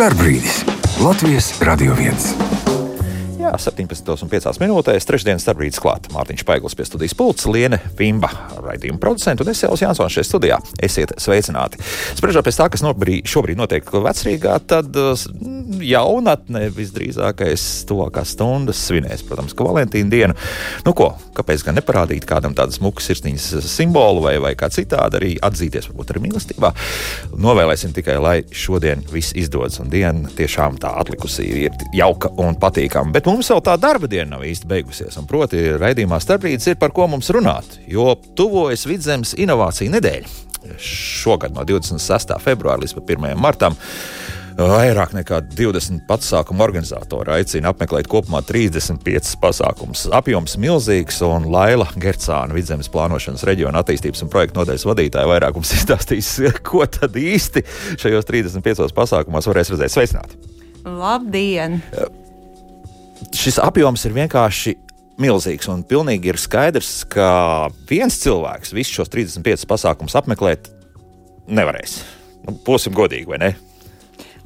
Starbrīdis Latvijas Radio 1. Jā, 17,5 minūtēs, trešdienas starpbrīdis klāt. Mārtiņš Paiglis pie studijas pults, Liene Vimba, raidījuma producents un es Jānis Jansons šeit studijā. Esiet sveicināti. Spriežot pēc tā, kas nobrī, šobrīd notiek vecrīgā, tad jaunatne visdrīzākais tuvākās stundas svinēs, protams, ka Valentīna dienu. Nu ko, kāpēc gan neparādīt kādam tādu smuku sirsniņas simbolu vai, vai kā citādi arī atzīties, varbūt arī mīlestībā. Novēlēsim tikai, lai šodien viss izdodas un diena tiešām tā atlikusī ir jauka un patīkama. Bet mums vēl tā darba diena nav īsti beigusies. Un, proti, raidījumā starpbrīdis ir par ko mums runāt, jo tuvojas vidzemes inovācija nedēļa. Šogad no 26. februāra līdz 1. martam. Vairāk nekā 20 pasākumu organizatori aicina apmeklēt kopumā 35 pasākumus. Apjoms milzīgs, un Laila Gercāna, vidzemes plānošanas reģiona attīstības un projektu nodaļas vadītāja, vairākums izstāstīs, ko tad īsti šajos 35 pasākumos varēs redzēt. Sveicināti! Labdien! šis apjoms ir vienkārši milzīgs. Un pilnīgi ir skaidrs, ka viens cilvēks visus šos 35 pasākumus apmeklēt nevarēs. Nu, būsim godīgi, vai ne?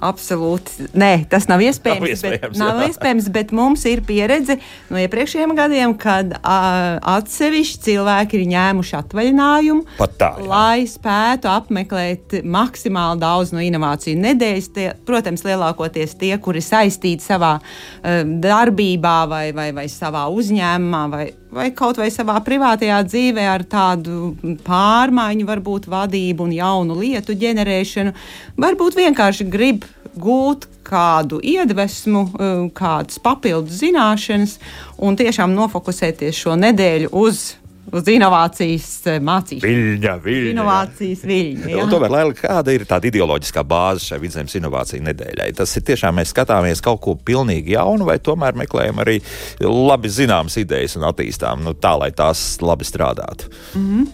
Absolūti. Nē, tas nav iespējams. Nav iespējams, bet, nav iespējams bet mums ir pieredze no iepriekšējiem gadiem, kad uh, atsevišķi cilvēki ir ņēmuši atvaļinājumu, tā, jā. lai spētu apmeklēt maksimāli daudz no inovāciju nedēļas. Tie, protams, lielākoties tie, kuri saistīti savā uh, darbībā vai, vai, vai savā uzņēmumā vai, vai kaut vai savā privātajā dzīvē ar tādu pārmaiņu, varbūt vadību un jaunu lietu ģenerēšanu, varbūt vienkārši grib gūt kādu iedvesmu, eh, kādas papildus zināšanas un tiešām nofokusēties šo nedēļu uz uz inovācijas eh, mācīšanu. Viļņa, viļņa. Inovācijas viļņa. Jā. Tomēr, Lēl, kāda ir tāda ideoloģiskā bāze šai vidzemes inovāciju nedēļai? Tas ir tiešām mēs skatāmies kaut ko pilnīgi jaunu, vai tomēr meklējam arī labi zināmas idejas un attīstām nu, tā, lai tās labi strādātu? Mm -hmm.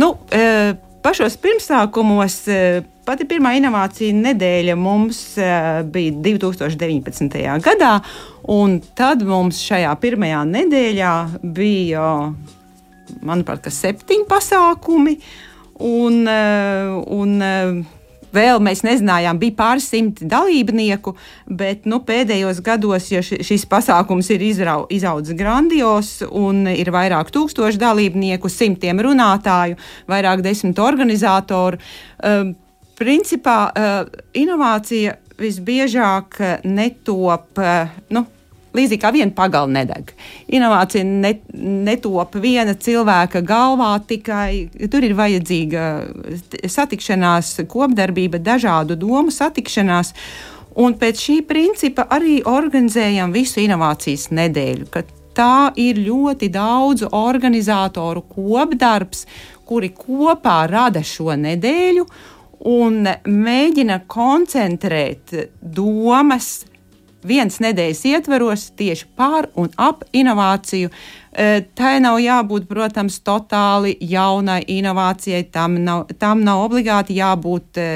nu, e, pašos pirmsākumos. E, Pati pirmā inovācija nedēļa mums bija 2019. gadā, un tad mums šajā pirmajā nedēļā bija, manuprāt, septiņi pasākumi. Un, uh, un, uh, Vēl mēs nezinājām, bija pāris simti dalībnieku, bet nu, pēdējos gados ja šis pasākums ir izrau, izaudzis grandios un ir vairāk tūkstoši dalībnieku, simtiem runātāju, vairāk desmit organizatoru. Uh, principā uh, inovācija visbiežāk eh, netop. Uh, nu, Līdzīgi kā viena pagala nedeg. Inovācija net, netop viena cilvēka galvā, tikai tur ir vajadzīga satikšanās, kopdarbība, dažādu domu satikšanās. Un pēc šī principa arī organizējam visu inovācijas nedēļu. Tā ir ļoti daudzu organizatoru kopdarbs, kuri kopā rada šo nedēļu un mēģina koncentrēt domas viens nedēļas ietveros tieši pār un ap inovāciju. E, tai nav jābūt, protams, totāli jaunai inovācijai. Tam nav, tam nav obligāti jābūt e,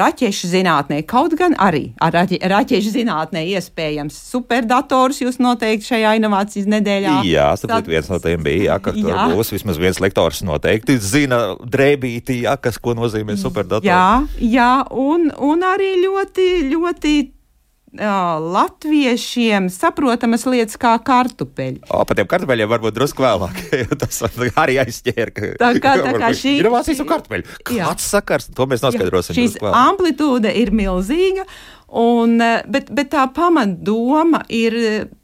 raķešu zinātnē. Kaut gan arī ar raķe, raķešu zinātnē iespējams superdators jūs noteikti šajā inovācijas nedēļā. Jā, sapratu, viens no tiem bija, jā, ka tur jā. būs vismaz viens lektors noteikti zina drēbītī, jā, kas ko nozīmē superdators. Jā, jā un, un arī ļoti, ļoti latviešiem saprotamas lietas kā kartupeļi. O, par tiem kartupeļiem varbūt drusku vēlāk. tas arī aizķēra. Ka, tā kā, tā kā šī ir inovācijas un kartupeļi. Kāds sakars? To mēs noskaidrosim. Jā, šīs amplitūda ir milzīga. Un, bet, bet tā pamatdoma ir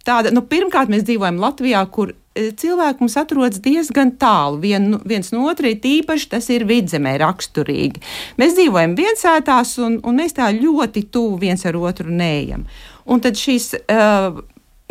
tāda, nu, pirmkārt, mēs dzīvojam Latvijā, kur E, cilvēki mums atrodas diezgan tālu vien, viens no otra, tīpaši tas ir vidzemē raksturīgi. Mēs dzīvojam viensētās, un, un mēs tā ļoti tuvu viens ar otru neejam. Un tad šīs uh,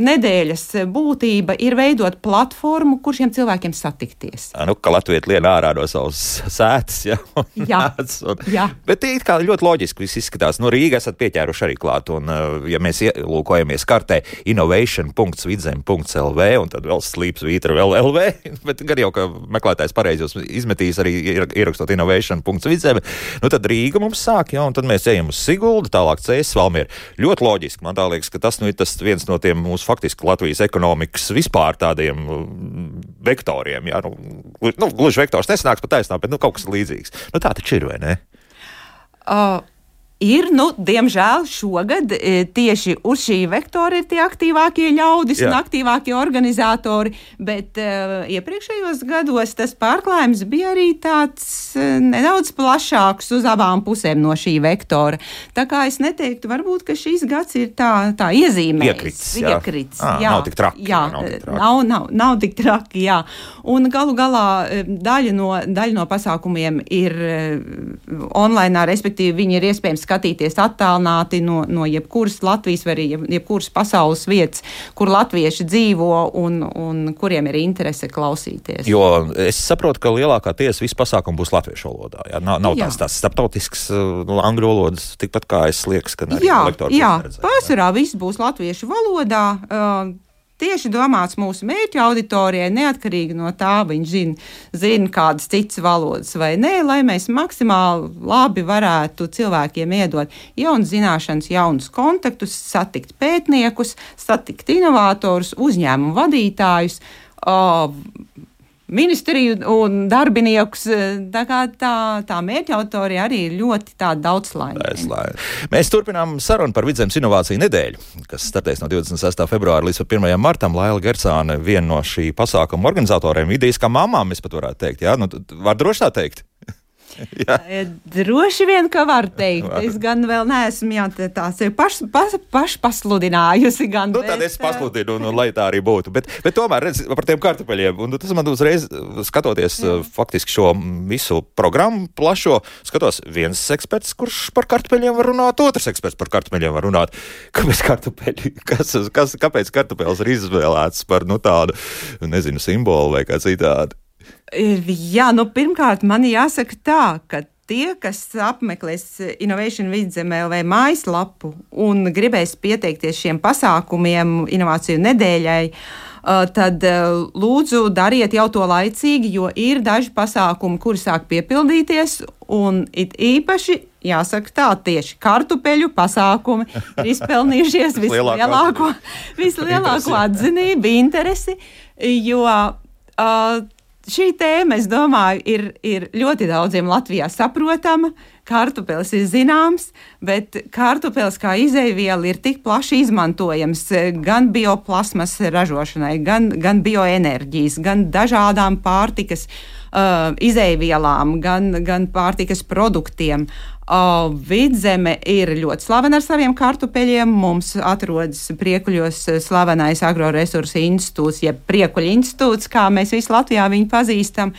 nedēļas būtība ir veidot platformu, kur šiem cilvēkiem satikties. Nu, ka Latvija lien ārā no savas sēdes, ja, jā, un, jā. Bet it kā ļoti loģiski viss izskatās. Nu, Rīgā esat pieķēruši arī klāt, un, ja mēs ielūkojamies kartē innovation.vidzem.lv, un tad vēl slīps vītra vēl LV, bet gan jau, ka meklētājs pareizi jūs izmetīs arī ierakstot innovation.vidzem, nu tad Rīga mums sāk, ja, un tad mēs ejam uz Siguldu, tālāk Cēs, Valmier. Ļoti loģiski, man tā liekas, ka tas nu, ir tas viens no tiem mūsu faktiski Latvijas ekonomikas vispār tādiem mm, vektoriem. Jā, nu, nu, gluži vektors nesanāks pat taisnām, bet nu, kaut kas līdzīgs. Nu, tā taču ir, vai ne? Uh. Ir, nu, diemžēl šogad e, tieši uz šī vektora ir tie aktīvākie ļaudis Jā. un aktīvākie organizatori, bet uh, iepriekšējos gados tas pārklājums bija arī tāds uh, nedaudz plašāks uz abām pusēm no šī vektora. Tā kā es neteiktu, varbūt, ka šis gads ir tā, tā iezīmējis. Iekrits, jā. Iekrits, à, jā. Nav tik traki. Jā, nav tik traki. Nav, nav, nav tik traki, jā. Un galu galā daļa no, daļa no pasākumiem ir uh, online, respektīvi viņi ir iespējams skatīties attālināti no, no jebkuras Latvijas vai arī jebkuras pasaules vietas, kur latvieši dzīvo un, un kuriem ir interese klausīties. Jo es saprotu, ka lielākā tiesa visu pasākumu būs latviešu valodā. Jā? Nav, nav jā. tās, tās starptautisks uh, angļu valodas, tikpat kā es liekas, ka arī jā, jā, pārsvarā viss būs latviešu valodā. Uh, tieši domāts mūsu mērķa auditorijai, neatkarīgi no tā, viņš zina, zina kādas citas valodas vai nē, lai mēs maksimāli labi varētu cilvēkiem iedot jaunas zināšanas, jaunus kontaktus, satikt pētniekus, satikt inovatorus, uzņēmumu vadītājus. Uh, ministriju un darbiniekus. Tā, tā, tā mērķa autorija arī ir ļoti daudzslaņaina. Mēs turpinām sarunu par vidzemes inovāciju nedēļu, kas startēs no 26. februāra līdz 1. martam. Laila Gersāne, viena no šī pasākuma organizatoriem, idejas kā mamām, mēs pat varētu teikt. Jā, nu, var droši tā teikt. Droši vien, ka var teikt. Var. Es gan vēl neesmu jā, tā sevi paš, paš, pašpasludinājusi. Gan, nu, bet, tad es pasludinu, nu, lai tā arī būtu. Bet, bet tomēr, redz, par tiem kartupeļiem, un tas man uzreiz, skatoties jā. faktiski šo visu programmu plašo, skatos viens eksperts, kurš par kartupeļiem var runāt, otrs eksperts par kartupeļiem var runāt. Kāpēc kartupeļi, kas, kas, kāpēc kartupeļs ir izvēlēts par, nu, tādu, nezinu, simbolu vai kā citādi? Jā, nu, pirmkārt, man jāsaka tā, ka tie, kas apmeklēs Innovation Vidzemē LV mājaslapu un gribēs pieteikties šiem pasākumiem, inovāciju nedēļai, tad lūdzu dariet jau to laicīgi, jo ir daži pasākumi, kuri sāk piepildīties, un it īpaši jāsaka tā, tieši kartupeļu pasākumi ir izpelnījušies vislielāko, vislielāko atzinību, interesi, jo uh, šī tēma, es domāju, ir, ir ļoti daudziem Latvijā saprotama. Kartupeļs ir zināms, bet kartupeļs kā izēviela ir tik plaši izmantojams gan bioplasmas ražošanai, gan, gan bioenerģijas, gan dažādām pārtikas uh, izēvielām, gan, gan pārtikas produktiem. Uh, vidzeme ir ļoti slavena ar saviem kartupeļiem. Mums atrodas priekuļos slavenais agroresursu institūts, jeb priekuļu institūts, kā mēs visi Latvijā viņu pazīstam.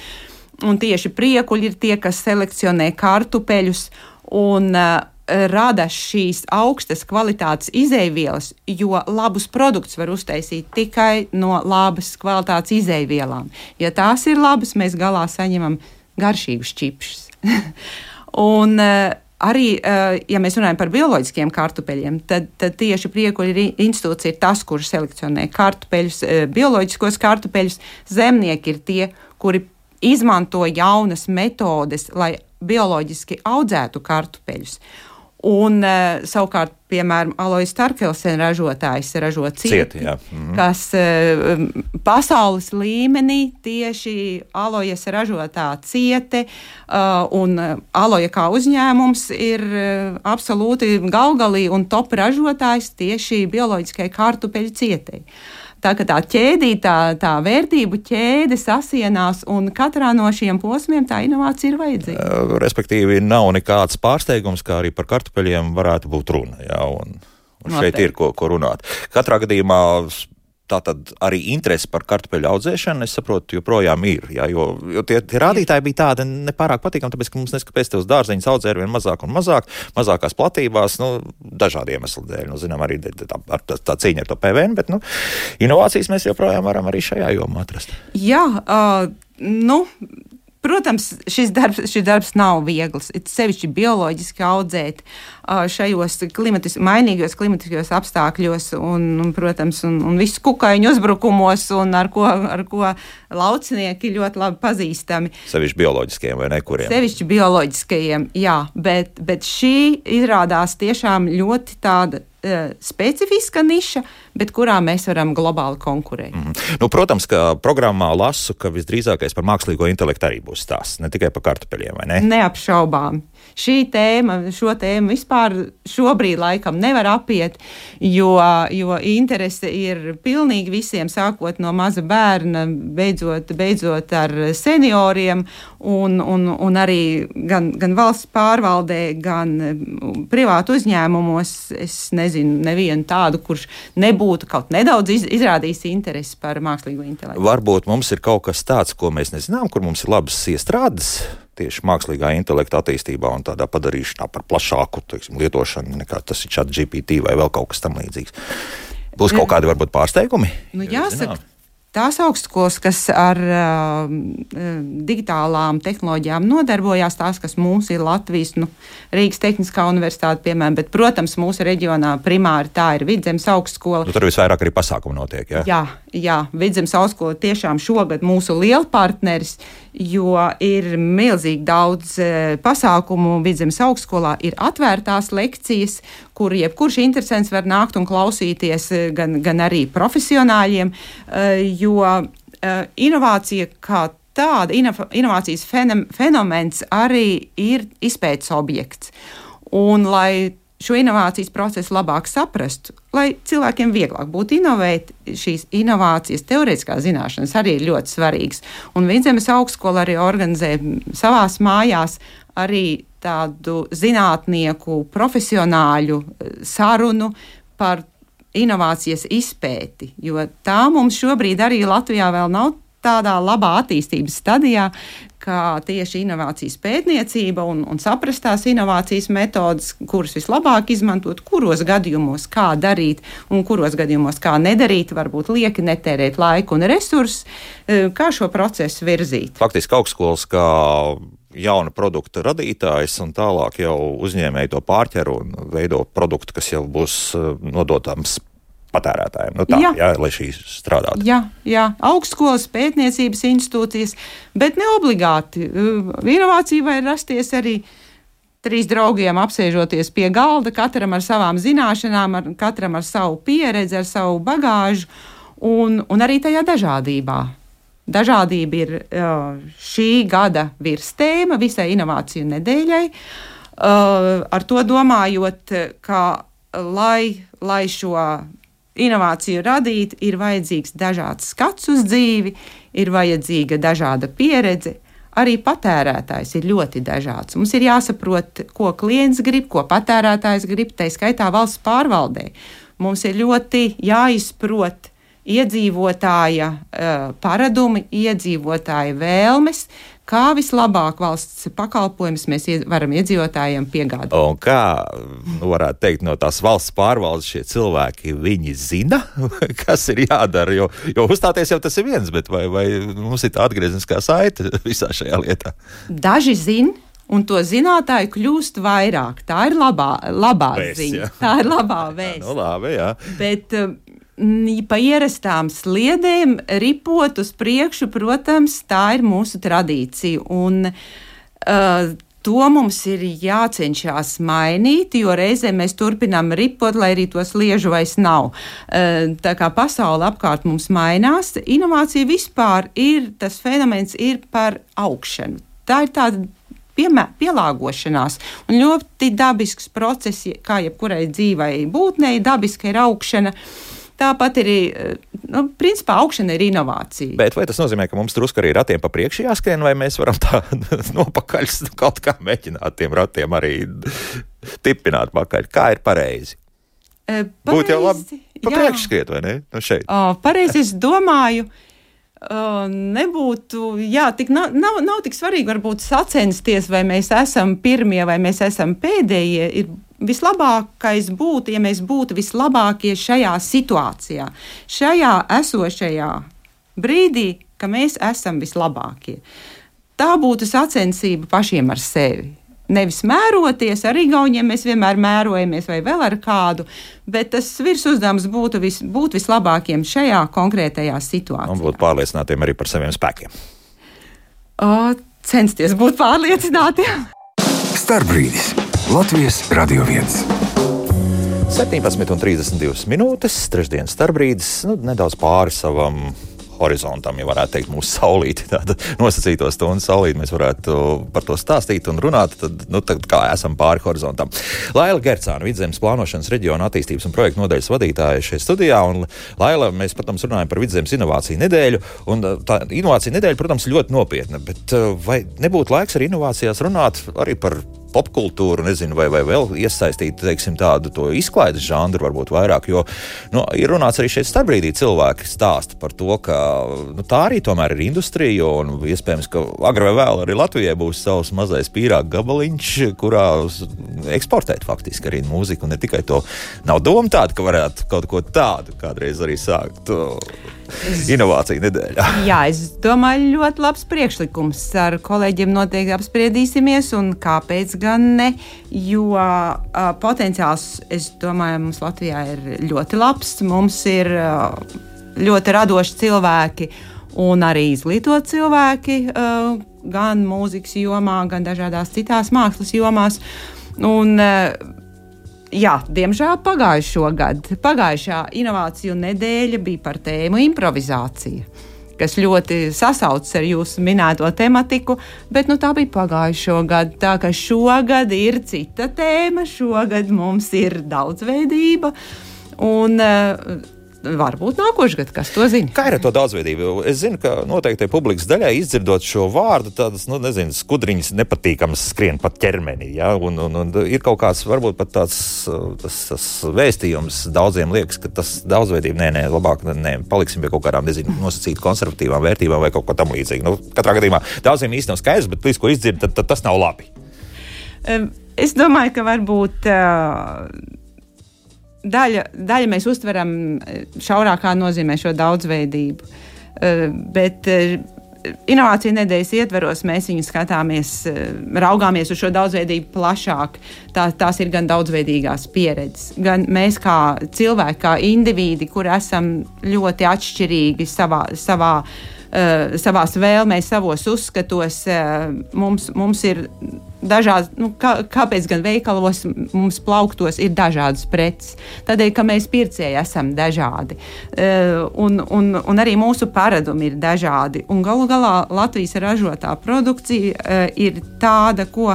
Un tieši priekuļi ir tie, kas selekcionē kartupeļus un uh, rada šīs augstas kvalitātes izēvielas, jo labus produktus var uztaisīt tikai no labas kvalitātes izēvielām. Ja tās ir labas, mēs galā saņemam garšīgus čipšus. Un, uh, Arī, uh, ja mēs runājam par bioloģiskiem kartupeļiem, tad, tad tieši priekuļu institūts ir tas, kurš selekcionē kartupeļus, uh, bioloģiskos kartupeļus. Zemnieki ir tie, kuri izmanto jaunas metodes, lai bioloģiski audzētu kartupeļus. Un, uh, savukārt, piemēram, Alois Starkelsen ražotājs ražo cieti, cieti mm kas uh, pasaules līmenī tieši alojas ražotā ciete uh, un aloja kā uzņēmums ir uh, absolūti galgalī un top ražotājs tieši bioloģiskai kartupeļu cietei. Uh, Tā kā tā ķēdīte, tā, tā vērtību ķēde sasienās, un katrā no šiem posmiem tā inovācija ir vajadzīga. Respektīvi, nav nekāds pārsteigums, kā arī par kartupeļiem varētu būt runa. Jā, un, un šeit ir ko, ko runāt. Katrā gadījumā tā tad arī interese par kartupeļu audzēšanu, es saprotu, joprojām ir. Jā, jo, jo tie, tie rādītāji bija tādi nepārāk patīkami, tāpēc, ka mums neskapēc tos dārzeņus audzē ar vien mazāk un mazāk, mazākās platībās, nu, dažādu iemeslu dēļ. Nu, zinām, arī tā, tā, tā cīņa ar to PVN, bet, nu, inovācijas mēs joprojām varam arī šajā jomā atrast. Jā, uh, nu, Protams, šis darbs, šis darbs nav viegls. Ir sevišķi bioloģiski audzēt šajos klimatis, mainīgos klimatiskos apstākļos, un, un protams, un, un visu kukaiņu uzbrukumos, un ar ko, ar ko laucinieki ļoti labi pazīstami. Sevišķi bioloģiskajiem vai nekuriem? Sevišķi bioloģiskajiem, jā, bet, bet šī izrādās tiešām ļoti tāda uh, specifiska niša, bet kurā mēs varam globāli konkurēt. Mm -hmm. nu, protams, ka programmā lasu, ka visdrīzākais par mākslīgo intelektu arī būs stāsts, ne tikai par kartupeļiem, vai ne? Neapšaubām šī tēma, šo tēmu vispār šobrīd laikam nevar apiet, jo, jo interese ir pilnīgi visiem, sākot no maza bērna, beidzot, beidzot ar senioriem, un, un, un arī gan, gan valsts pārvaldē, gan privātu uzņēmumos. Es nezinu nevienu tādu, kurš nebūtu kaut nedaudz iz, izrādījis interesi par mākslīgo intelektu. Varbūt mums ir kaut kas tāds, ko mēs nezinām, kur mums ir labas iestrādes tieši mākslīgā intelekta attīstībā un tādā padarīšanā par plašāku teiksim, lietošanu nekā tas ir chat GPT vai vēl kaut kas tamlīdzīgs. Būs kaut kādi varbūt pārsteigumi? Nu, jāsaka, tās augstskolas, kas ar uh, digitālām tehnoloģijām nodarbojās, tās, kas mums ir Latvijas, nu, Rīgas Tehniskā universitāte, piemēram, bet, protams, mūsu reģionā primāri tā ir Vidzemes augstskola. Nu, tur visvairāk arī pasākumu notiek. Ja? Jā, jā, Vidzemes augstskola tiešām šogad mūsu liela partneris jo ir milzīgi daudz e, pasākumu Vidzemes augstskolā, ir atvērtās lekcijas, kur jebkurš interesants var nākt un klausīties, e, gan, gan arī profesionāļiem, e, jo inovācija kā tāda, inovācijas fenomens arī ir izpētes objekts. Un, lai šo inovācijas procesu labāk saprastu, lai cilvēkiem vieglāk būtu inovēt, šīs inovācijas, teorētiskās zināšanas arī ir ļoti svarīgas. Un Vidzemes augstskola arī organizē savās mājās arī tādu zinātnieku, profesionāļu eh, sarunu par inovācijas izpēti, jo tā mums šobrīd arī Latvijā vēl nav tādā labā attīstības stadijā, kā tieši inovācijas pētniecība un, un saprast tās inovācijas metodas, kuras vislabāk izmantot, kuros gadījumos kā darīt un kuros gadījumos kā nedarīt, varbūt lieki netērēt laiku un resursus, e, kā šo procesu virzīt. Faktiski augstskolas kā jauna produkta radītājs, un tālāk jau uzņēmēji to pārķer un veido produktu, kas jau būs e, nodotams patērētājiem. Nu, tā, jā. Jā, lai šīs strādātu. Jā, jā, augstskolas, pētniecības institūcijas, bet ne obligāti. Inovācija var rasties arī trīs draugiem apsēžoties pie galda, katram ar savām zināšanām, ar, katram ar savu pieredzi, ar savu bagāžu, un, un arī tajā dažādībā. Dažādība ir šī gada virstēma visai inovāciju nedēļai. Ar to domājot, ka lai, lai šo inovāciju radīt, ir vajadzīgs dažāds skats uz dzīvi, ir vajadzīga dažāda pieredze. Arī patērētājs ir ļoti dažāds. Mums ir jāsaprot, ko klients grib, ko patērētājs grib, tā skaitā valsts pārvaldē. Mums ir ļoti jāizprot iedzīvotāja uh, paradumi, iedzīvotāja vēlmes, kā vislabāk valsts pakalpojumus mēs varam iedzīvotājiem piegādāt. Un kā nu, varētu teikt, no tās valsts pārvaldes šie cilvēki, viņi zina, kas ir jādara. Jo, jo uzstāties jau tas ir viens, bet vai, vai mums ir tā atgriezniskā saite visā šajā lietā? Daži zina. Un to zinātāju kļūst vairāk. Tā ir labā, labā Vēs, ziņa. Jā. Tā ir labā vēsts. nu, labi, jā. Bet, pa ierastām sliedēm ripot uz priekšu, protams, tā ir mūsu tradīcija. Un, uh, To mums ir jācenšas mainīt, jo reizē mēs turpinām ripot, lai arī to sliežu vairs nav. Uh, tā kā pasaule apkārt mums mainās, inovācija vispār ir tas fenomens, ir par augšanu. Tā ir tāda piemē, pielāgošanās. Un ļoti dabisks process, kā jebkurai dzīvai būtnei, dabiska ir augšana. Uh, Tāpat arī, eh, nu, principā, augšana ir inovācija. Bet vai tas nozīmē, ka mums drusku arī ratiem pa priekšu jāskrien, vai mēs varam tā nopakaļ kaut kā mēģināt tiem ratiem arī tipināt pakaļ? Kā ir pareizi? E, Būtu jau labi pa priekšu skriet, vai ne? Nu šeit. O, pareizi es domāju. Uh, nebūtu, jā, tik nav, nav, nav tik svarīgi varbūt sacensties, vai mēs esam pirmie vai mēs esam pēdējie. Ir vislabākais būtu, ja mēs būtu vislabākie šajā situācijā, šajā esošajā brīdī, ka mēs esam vislabākie. Tā būtu sacensība pašiem ar sevi. Nevis mēroties ar īgauniem, mēs vienmēr mērojamies vai vēl ar kādu, bet tas virsmas būtu vis, būt vislabākiem šajā konkrētajā situācijā. Un būt pārliecinātiem arī par saviem spēkiem. O, censties būt pārliecinātiem. Starbrīdis! Latvijas Radio 1. 17,32 minūtes, trešdienas starpbrīdis, nu, nedaudz pāri savam horizontam, ja varētu teikt, mūsu saulīti. Tāda nosacīto stundu saulīti mēs varētu par to stāstīt un runāt, tad, nu, tad kā esam pāri horizontam. Laila Gercāna, Vidzemes plānošanas reģiona attīstības un projektu nodaļas vadītāja šeit studijā. Un, Laila, mēs, protams, runājam par Vidzemes inovāciju nedēļu. Un tā inovācija nedēļa, protams, ļoti nopietna, bet vai nebūtu laiks ar inovācijās runāt arī par popkultūru, nezinu, vai, vai vēl iesaistīt teiksim, tādu izklaides žanru, varbūt vairāk. Jo nu, ir runāts arī šeit starpbrīdī cilvēki stāsta par to, ka nu, tā arī tomēr ir industrija, un iespējams, ka agrāk vai vēl arī Latvijai būs savs mazais pīrāga gabaliņš, kurā eksportēt faktiski arī mūziku. Ne tikai to nav doma tāda, ka varētu kaut ko tādu kādreiz arī sākt. Es, Inovācija nedēļā. Jā, es domāju, ļoti labs priekšlikums. Ar kolēģiem noteikti apspriedīsimies, un kāpēc gan ne? Jo uh, potenciāls, es domāju, mums Latvijā ir ļoti labs. Mums ir uh, ļoti radoši cilvēki un arī izglītot cilvēki, uh, gan mūzikas jomā, gan dažādās citās mākslas jomās. Un, uh, Jā, diemžēl pagājušo gadu, pagājušā inovāciju nedēļa bija par tēmu improvizācija, kas ļoti sasaucas ar jūsu minēto tematiku, bet nu, tā bija pagājušo gadu. Tā kā šogad ir cita tēma, šogad mums ir daudzveidība. Un, uh, varbūt nākošais gads, kas to zina. Kā ir ar to daudzveidību? Es zinu, ka noteikti publikas daļai izdzirdot šo vārdu, tādas, nu, nezinu, skudriņas nepatīkamas skrien pat ķermenī. Ja? Un, un, un ir kaut kāds, varbūt pat tāds tas, tas vēstījums daudziem liekas, ka tas daudzveidība, nē, nē, labāk, nē, paliksim pie kaut kādām, nezinu, nosacītu konservatīvām vērtībām vai kaut ko tam līdzīgu. Nu, katrā gadījumā daudziem īsti nav skaidrs, bet līdz ko izdzird, tad, tad tas nav labi. Es domāju, ka varbūt uh, daļa, daļa mēs uztveram eh, šaurākā nozīmē šo daudzveidību. Uh, bet uh, inovāciju nedēļas ietveros mēs viņu skatāmies, raugāmies uz šo daudzveidību plašāk. Tā, tās ir gan daudzveidīgās pieredzes, gan mēs kā cilvēki, kā indivīdi, kur esam ļoti atšķirīgi savā. savā Uh, savās vēlmēs, savos uzskatos. Uh, mums, mums ir dažādas, nu, kā, kāpēc gan veikalos mums plauktos ir dažādas preces? Tādēļ, ka mēs pircēji esam dažādi. Uh, un, un, un arī mūsu paradumi ir dažādi. Un galu galā Latvijas ražotā produkcija uh, ir tāda, ko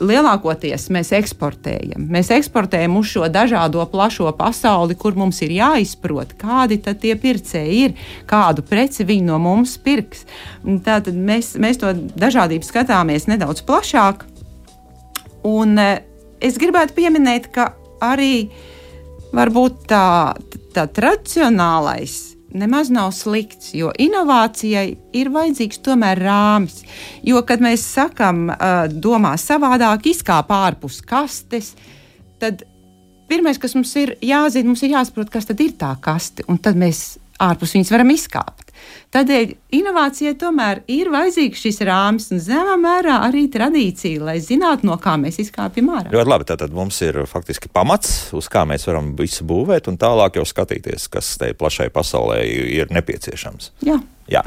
lielākoties mēs eksportējam. Mēs eksportējam uz šo dažādo plašo pasauli, kur mums ir jāizprot, kādi tie pircēji ir, kādu preci viņi no mums pirks. Tātad mēs, mēs to dažādību skatāmies nedaudz plašāk. Un e, es gribētu pieminēt, ka arī varbūt tā, tā tradicionālais nemaz nav slikts, jo inovācijai ir vajadzīgs tomēr rāmis. Jo, kad mēs sakam, uh, domā savādāk, izkāp ārpus kastes, tad pirmais, kas mums ir jāzina, mums ir jāsaprot, kas tad ir tā kaste, un tad mēs ārpus viņas varam izkāpt. Tādēļ inovācijai tomēr ir vajadzīgs šis rāmis un zināmā mērā arī tradīcija, lai zinātu, no kā mēs izkāpjam ārā. Ļoti labi. Tātad mums ir faktiski pamats, uz kā mēs varam visu būvēt, un tālāk jau skatīties, kas tai plašai pasaulē ir nepieciešams. Jā. Jā.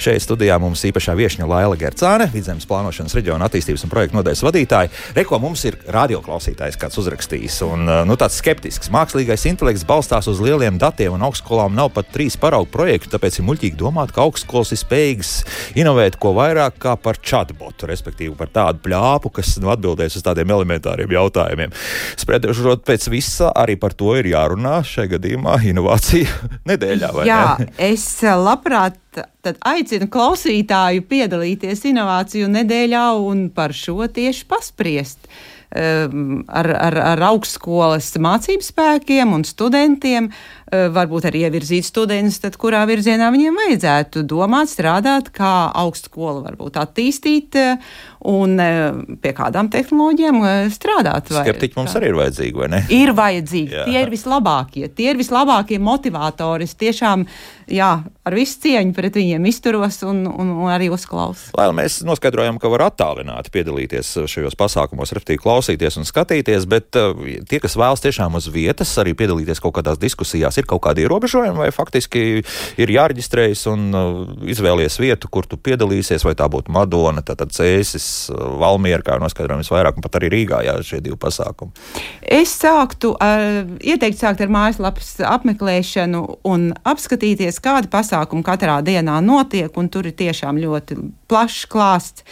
Šeit studijā mums īpašā viesņa Laila Gercāne, Vidzemes plānošanas reģiona attīstības un projektu nodaļas vadītāja. Reko mums ir radioklausītājs, kāds uzrakstījis, un nu, tāds skeptisks. Mākslīgais intelekts balstās uz lieliem datiem, un augstskolām nav pat trīs paraugu projektu, tāpēc ir muļķīgi domāt, ka augstskolas ir spējīgas inovēt ko vairāk kā par chatbotu, respektīvi par tādu plāpu, kas nu, atbildēs uz tādiem elementāriem jautājumiem. Spriežot pēc visa, arī par to ir jārunā šajā gadījumā inovācija nedēļā. Jā, ne? es labprāt have tad aicinu klausītāju piedalīties inovāciju nedēļā un par šo tieši paspriest. Um, ar, ar, ar augstskolas mācību spēkiem un studentiem, uh, varbūt arī ievirzīt studentus, tad kurā virzienā viņiem vajadzētu domāt, strādāt, kā augstskola varbūt attīstīt uh, un uh, pie kādām tehnoloģijām strādāt. Skeptiķi mums arī ir vajadzīgi, vai ne? Ir vajadzīgi. Jā. Tie ir vislabākie. Tie ir vislabākie motivatori. Es tiešām jā, ar visu cieņu pret viņiem izturos un, un, un arī uzklausu. Lai mēs noskaidrojam, ka var attālināti piedalīties šajos pasākumos, respektīvi klausīties un skatīties, bet uh, tie, kas vēlas tiešām uz vietas, arī piedalīties kaut kādās diskusijās? Ir kaut kādi ierobežojumi, vai faktiski ir jāreģistrējas un uh, izvēlies vietu, kur tu piedalīsies, vai tā būtu Madona, tātad Cēsis, uh, Valmiera, kā noskaidrojam visvairāk, un pat arī Rīgā, jā, šie divi pasākumi. Es sāktu ar, ieteikt sākt ar mājaslapas apmeklēšanu un apskatīties, kādi pasākumi katrā dienā notiek, un tur ir tiešām ļoti plašs klāsts.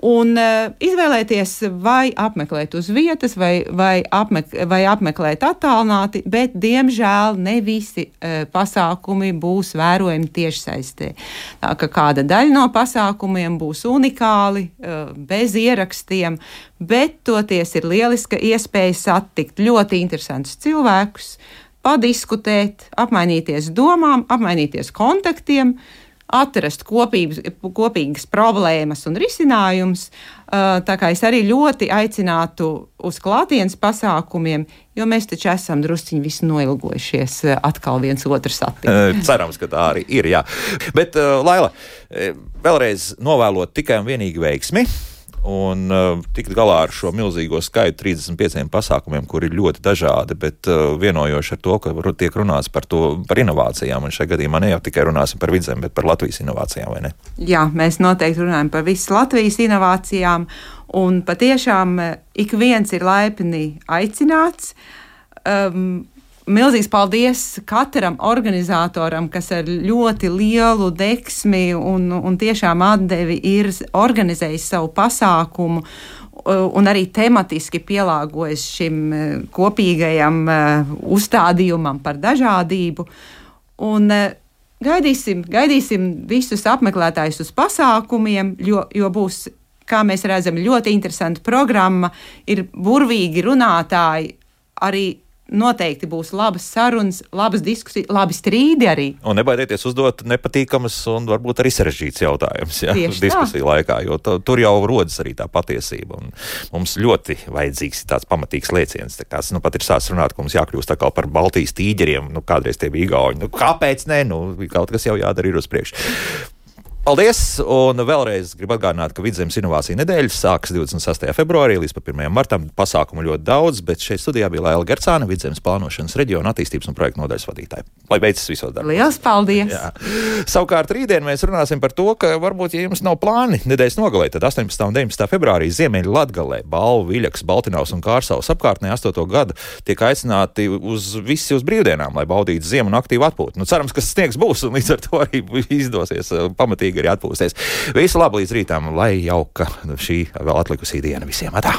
Un uh, izvēlēties, vai apmeklēt uz vietas, vai, vai, apmek vai apmeklēt attālināti, bet, diemžēl, ne visi uh, pasākumi būs vērojami tiešsaistē. Tā kā kāda daļa no pasākumiem būs unikāli, uh, bez ierakstiem, bet toties ir lieliska iespēja satikt ļoti interesantus cilvēkus, padiskutēt, apmainīties domām, apmainīties kontaktiem. Uh, atrast kopības, kopīgas problēmas un risinājumus. Tā kā es arī ļoti aicinātu uz klātienes pasākumiem, jo mēs taču esam drusciņi visi noilgojušies atkal viens otru satikt. Cerams, ka tā arī ir. Jā. Bet, Laila, vēlreiz novēlot tikai un vienīgi veiksmi un uh, tikt galā ar šo milzīgo skaitu 35 pasākumiem, kuri ir ļoti dažādi, bet uh, vienojoši ar to, ka tiek runāts par, to, par inovācijām. Un šajā gadījumā ne jau tikai runāsim par vidzem, bet par Latvijas inovācijām? Jā, mēs noteikti runājam par visu Latvijas inovācijām, un patiešām uh, ik viens ir laipni aicināts. Um, milzīgs paldies katram organizatoram, kas ar ļoti lielu deksmi un, un tiešām atdevi ir organizējis savu pasākumu un arī tematiski pielāgojas šim e, kopīgajam e, uzstādījumam par dažādību. Un, e, gaidīsim, gaidīsim visus apmeklētājus uz pasākumiem, jo, jo būs, kā mēs redzam, ļoti interesanta programma, ir burvīgi runātāji arī noteikti būs labas sarunas, labas diskusijas, labi strīdi arī. Un nebaidieties uzdot nepatīkamas un varbūt arī sarežģītas jautājumus ja, diskusiju tā. laikā, jo to, tur jau rodas arī tā patiesība. Un mums ļoti vajadzīgs tāds pamatīgs lieciens. Kāds nu, pat ir sācis runāt, ka mums jākļūst par Baltijas tīģeriem. Nu, kādreiz tie bija Igauni. Nu, kāpēc ne? Nu, kaut kas jau jādara ir uz priekšu. Paldies! Un vēlreiz gribu atgādināt, ka Vidzemes inovācija nedēļa sākas 26. februārī līdz 1. martam. Pasākumu ļoti daudz, bet šeit studijā bija Laila Gercāna, Vidzemes plānošanas reģiona attīstības un projektu nodaļas vadītāja. Lai beidzas visos darbos. Lielas paldies! Jā. Savukārt rītdien mēs runāsim par to, ka varbūt, ja jums nav plāni nedēļas nogalē, tad 18. un 19. februārī Ziemeļa Latgalē, Balvu, Viļaks, Baltinaus un Kārsavas apkārtnē 8. gadu tiek aicināti uz visi uz brīvdienām, lai baudītu ziemu un aktīvu atpūtu. Nu, cerams, ka sniegs būs un līdz ar to arī izdosies uh, pamatīgi rūpīgi arī atpūsties. Visu labu līdz rītam, lai jauka šī vēl atlikusī diena visiem! Atā.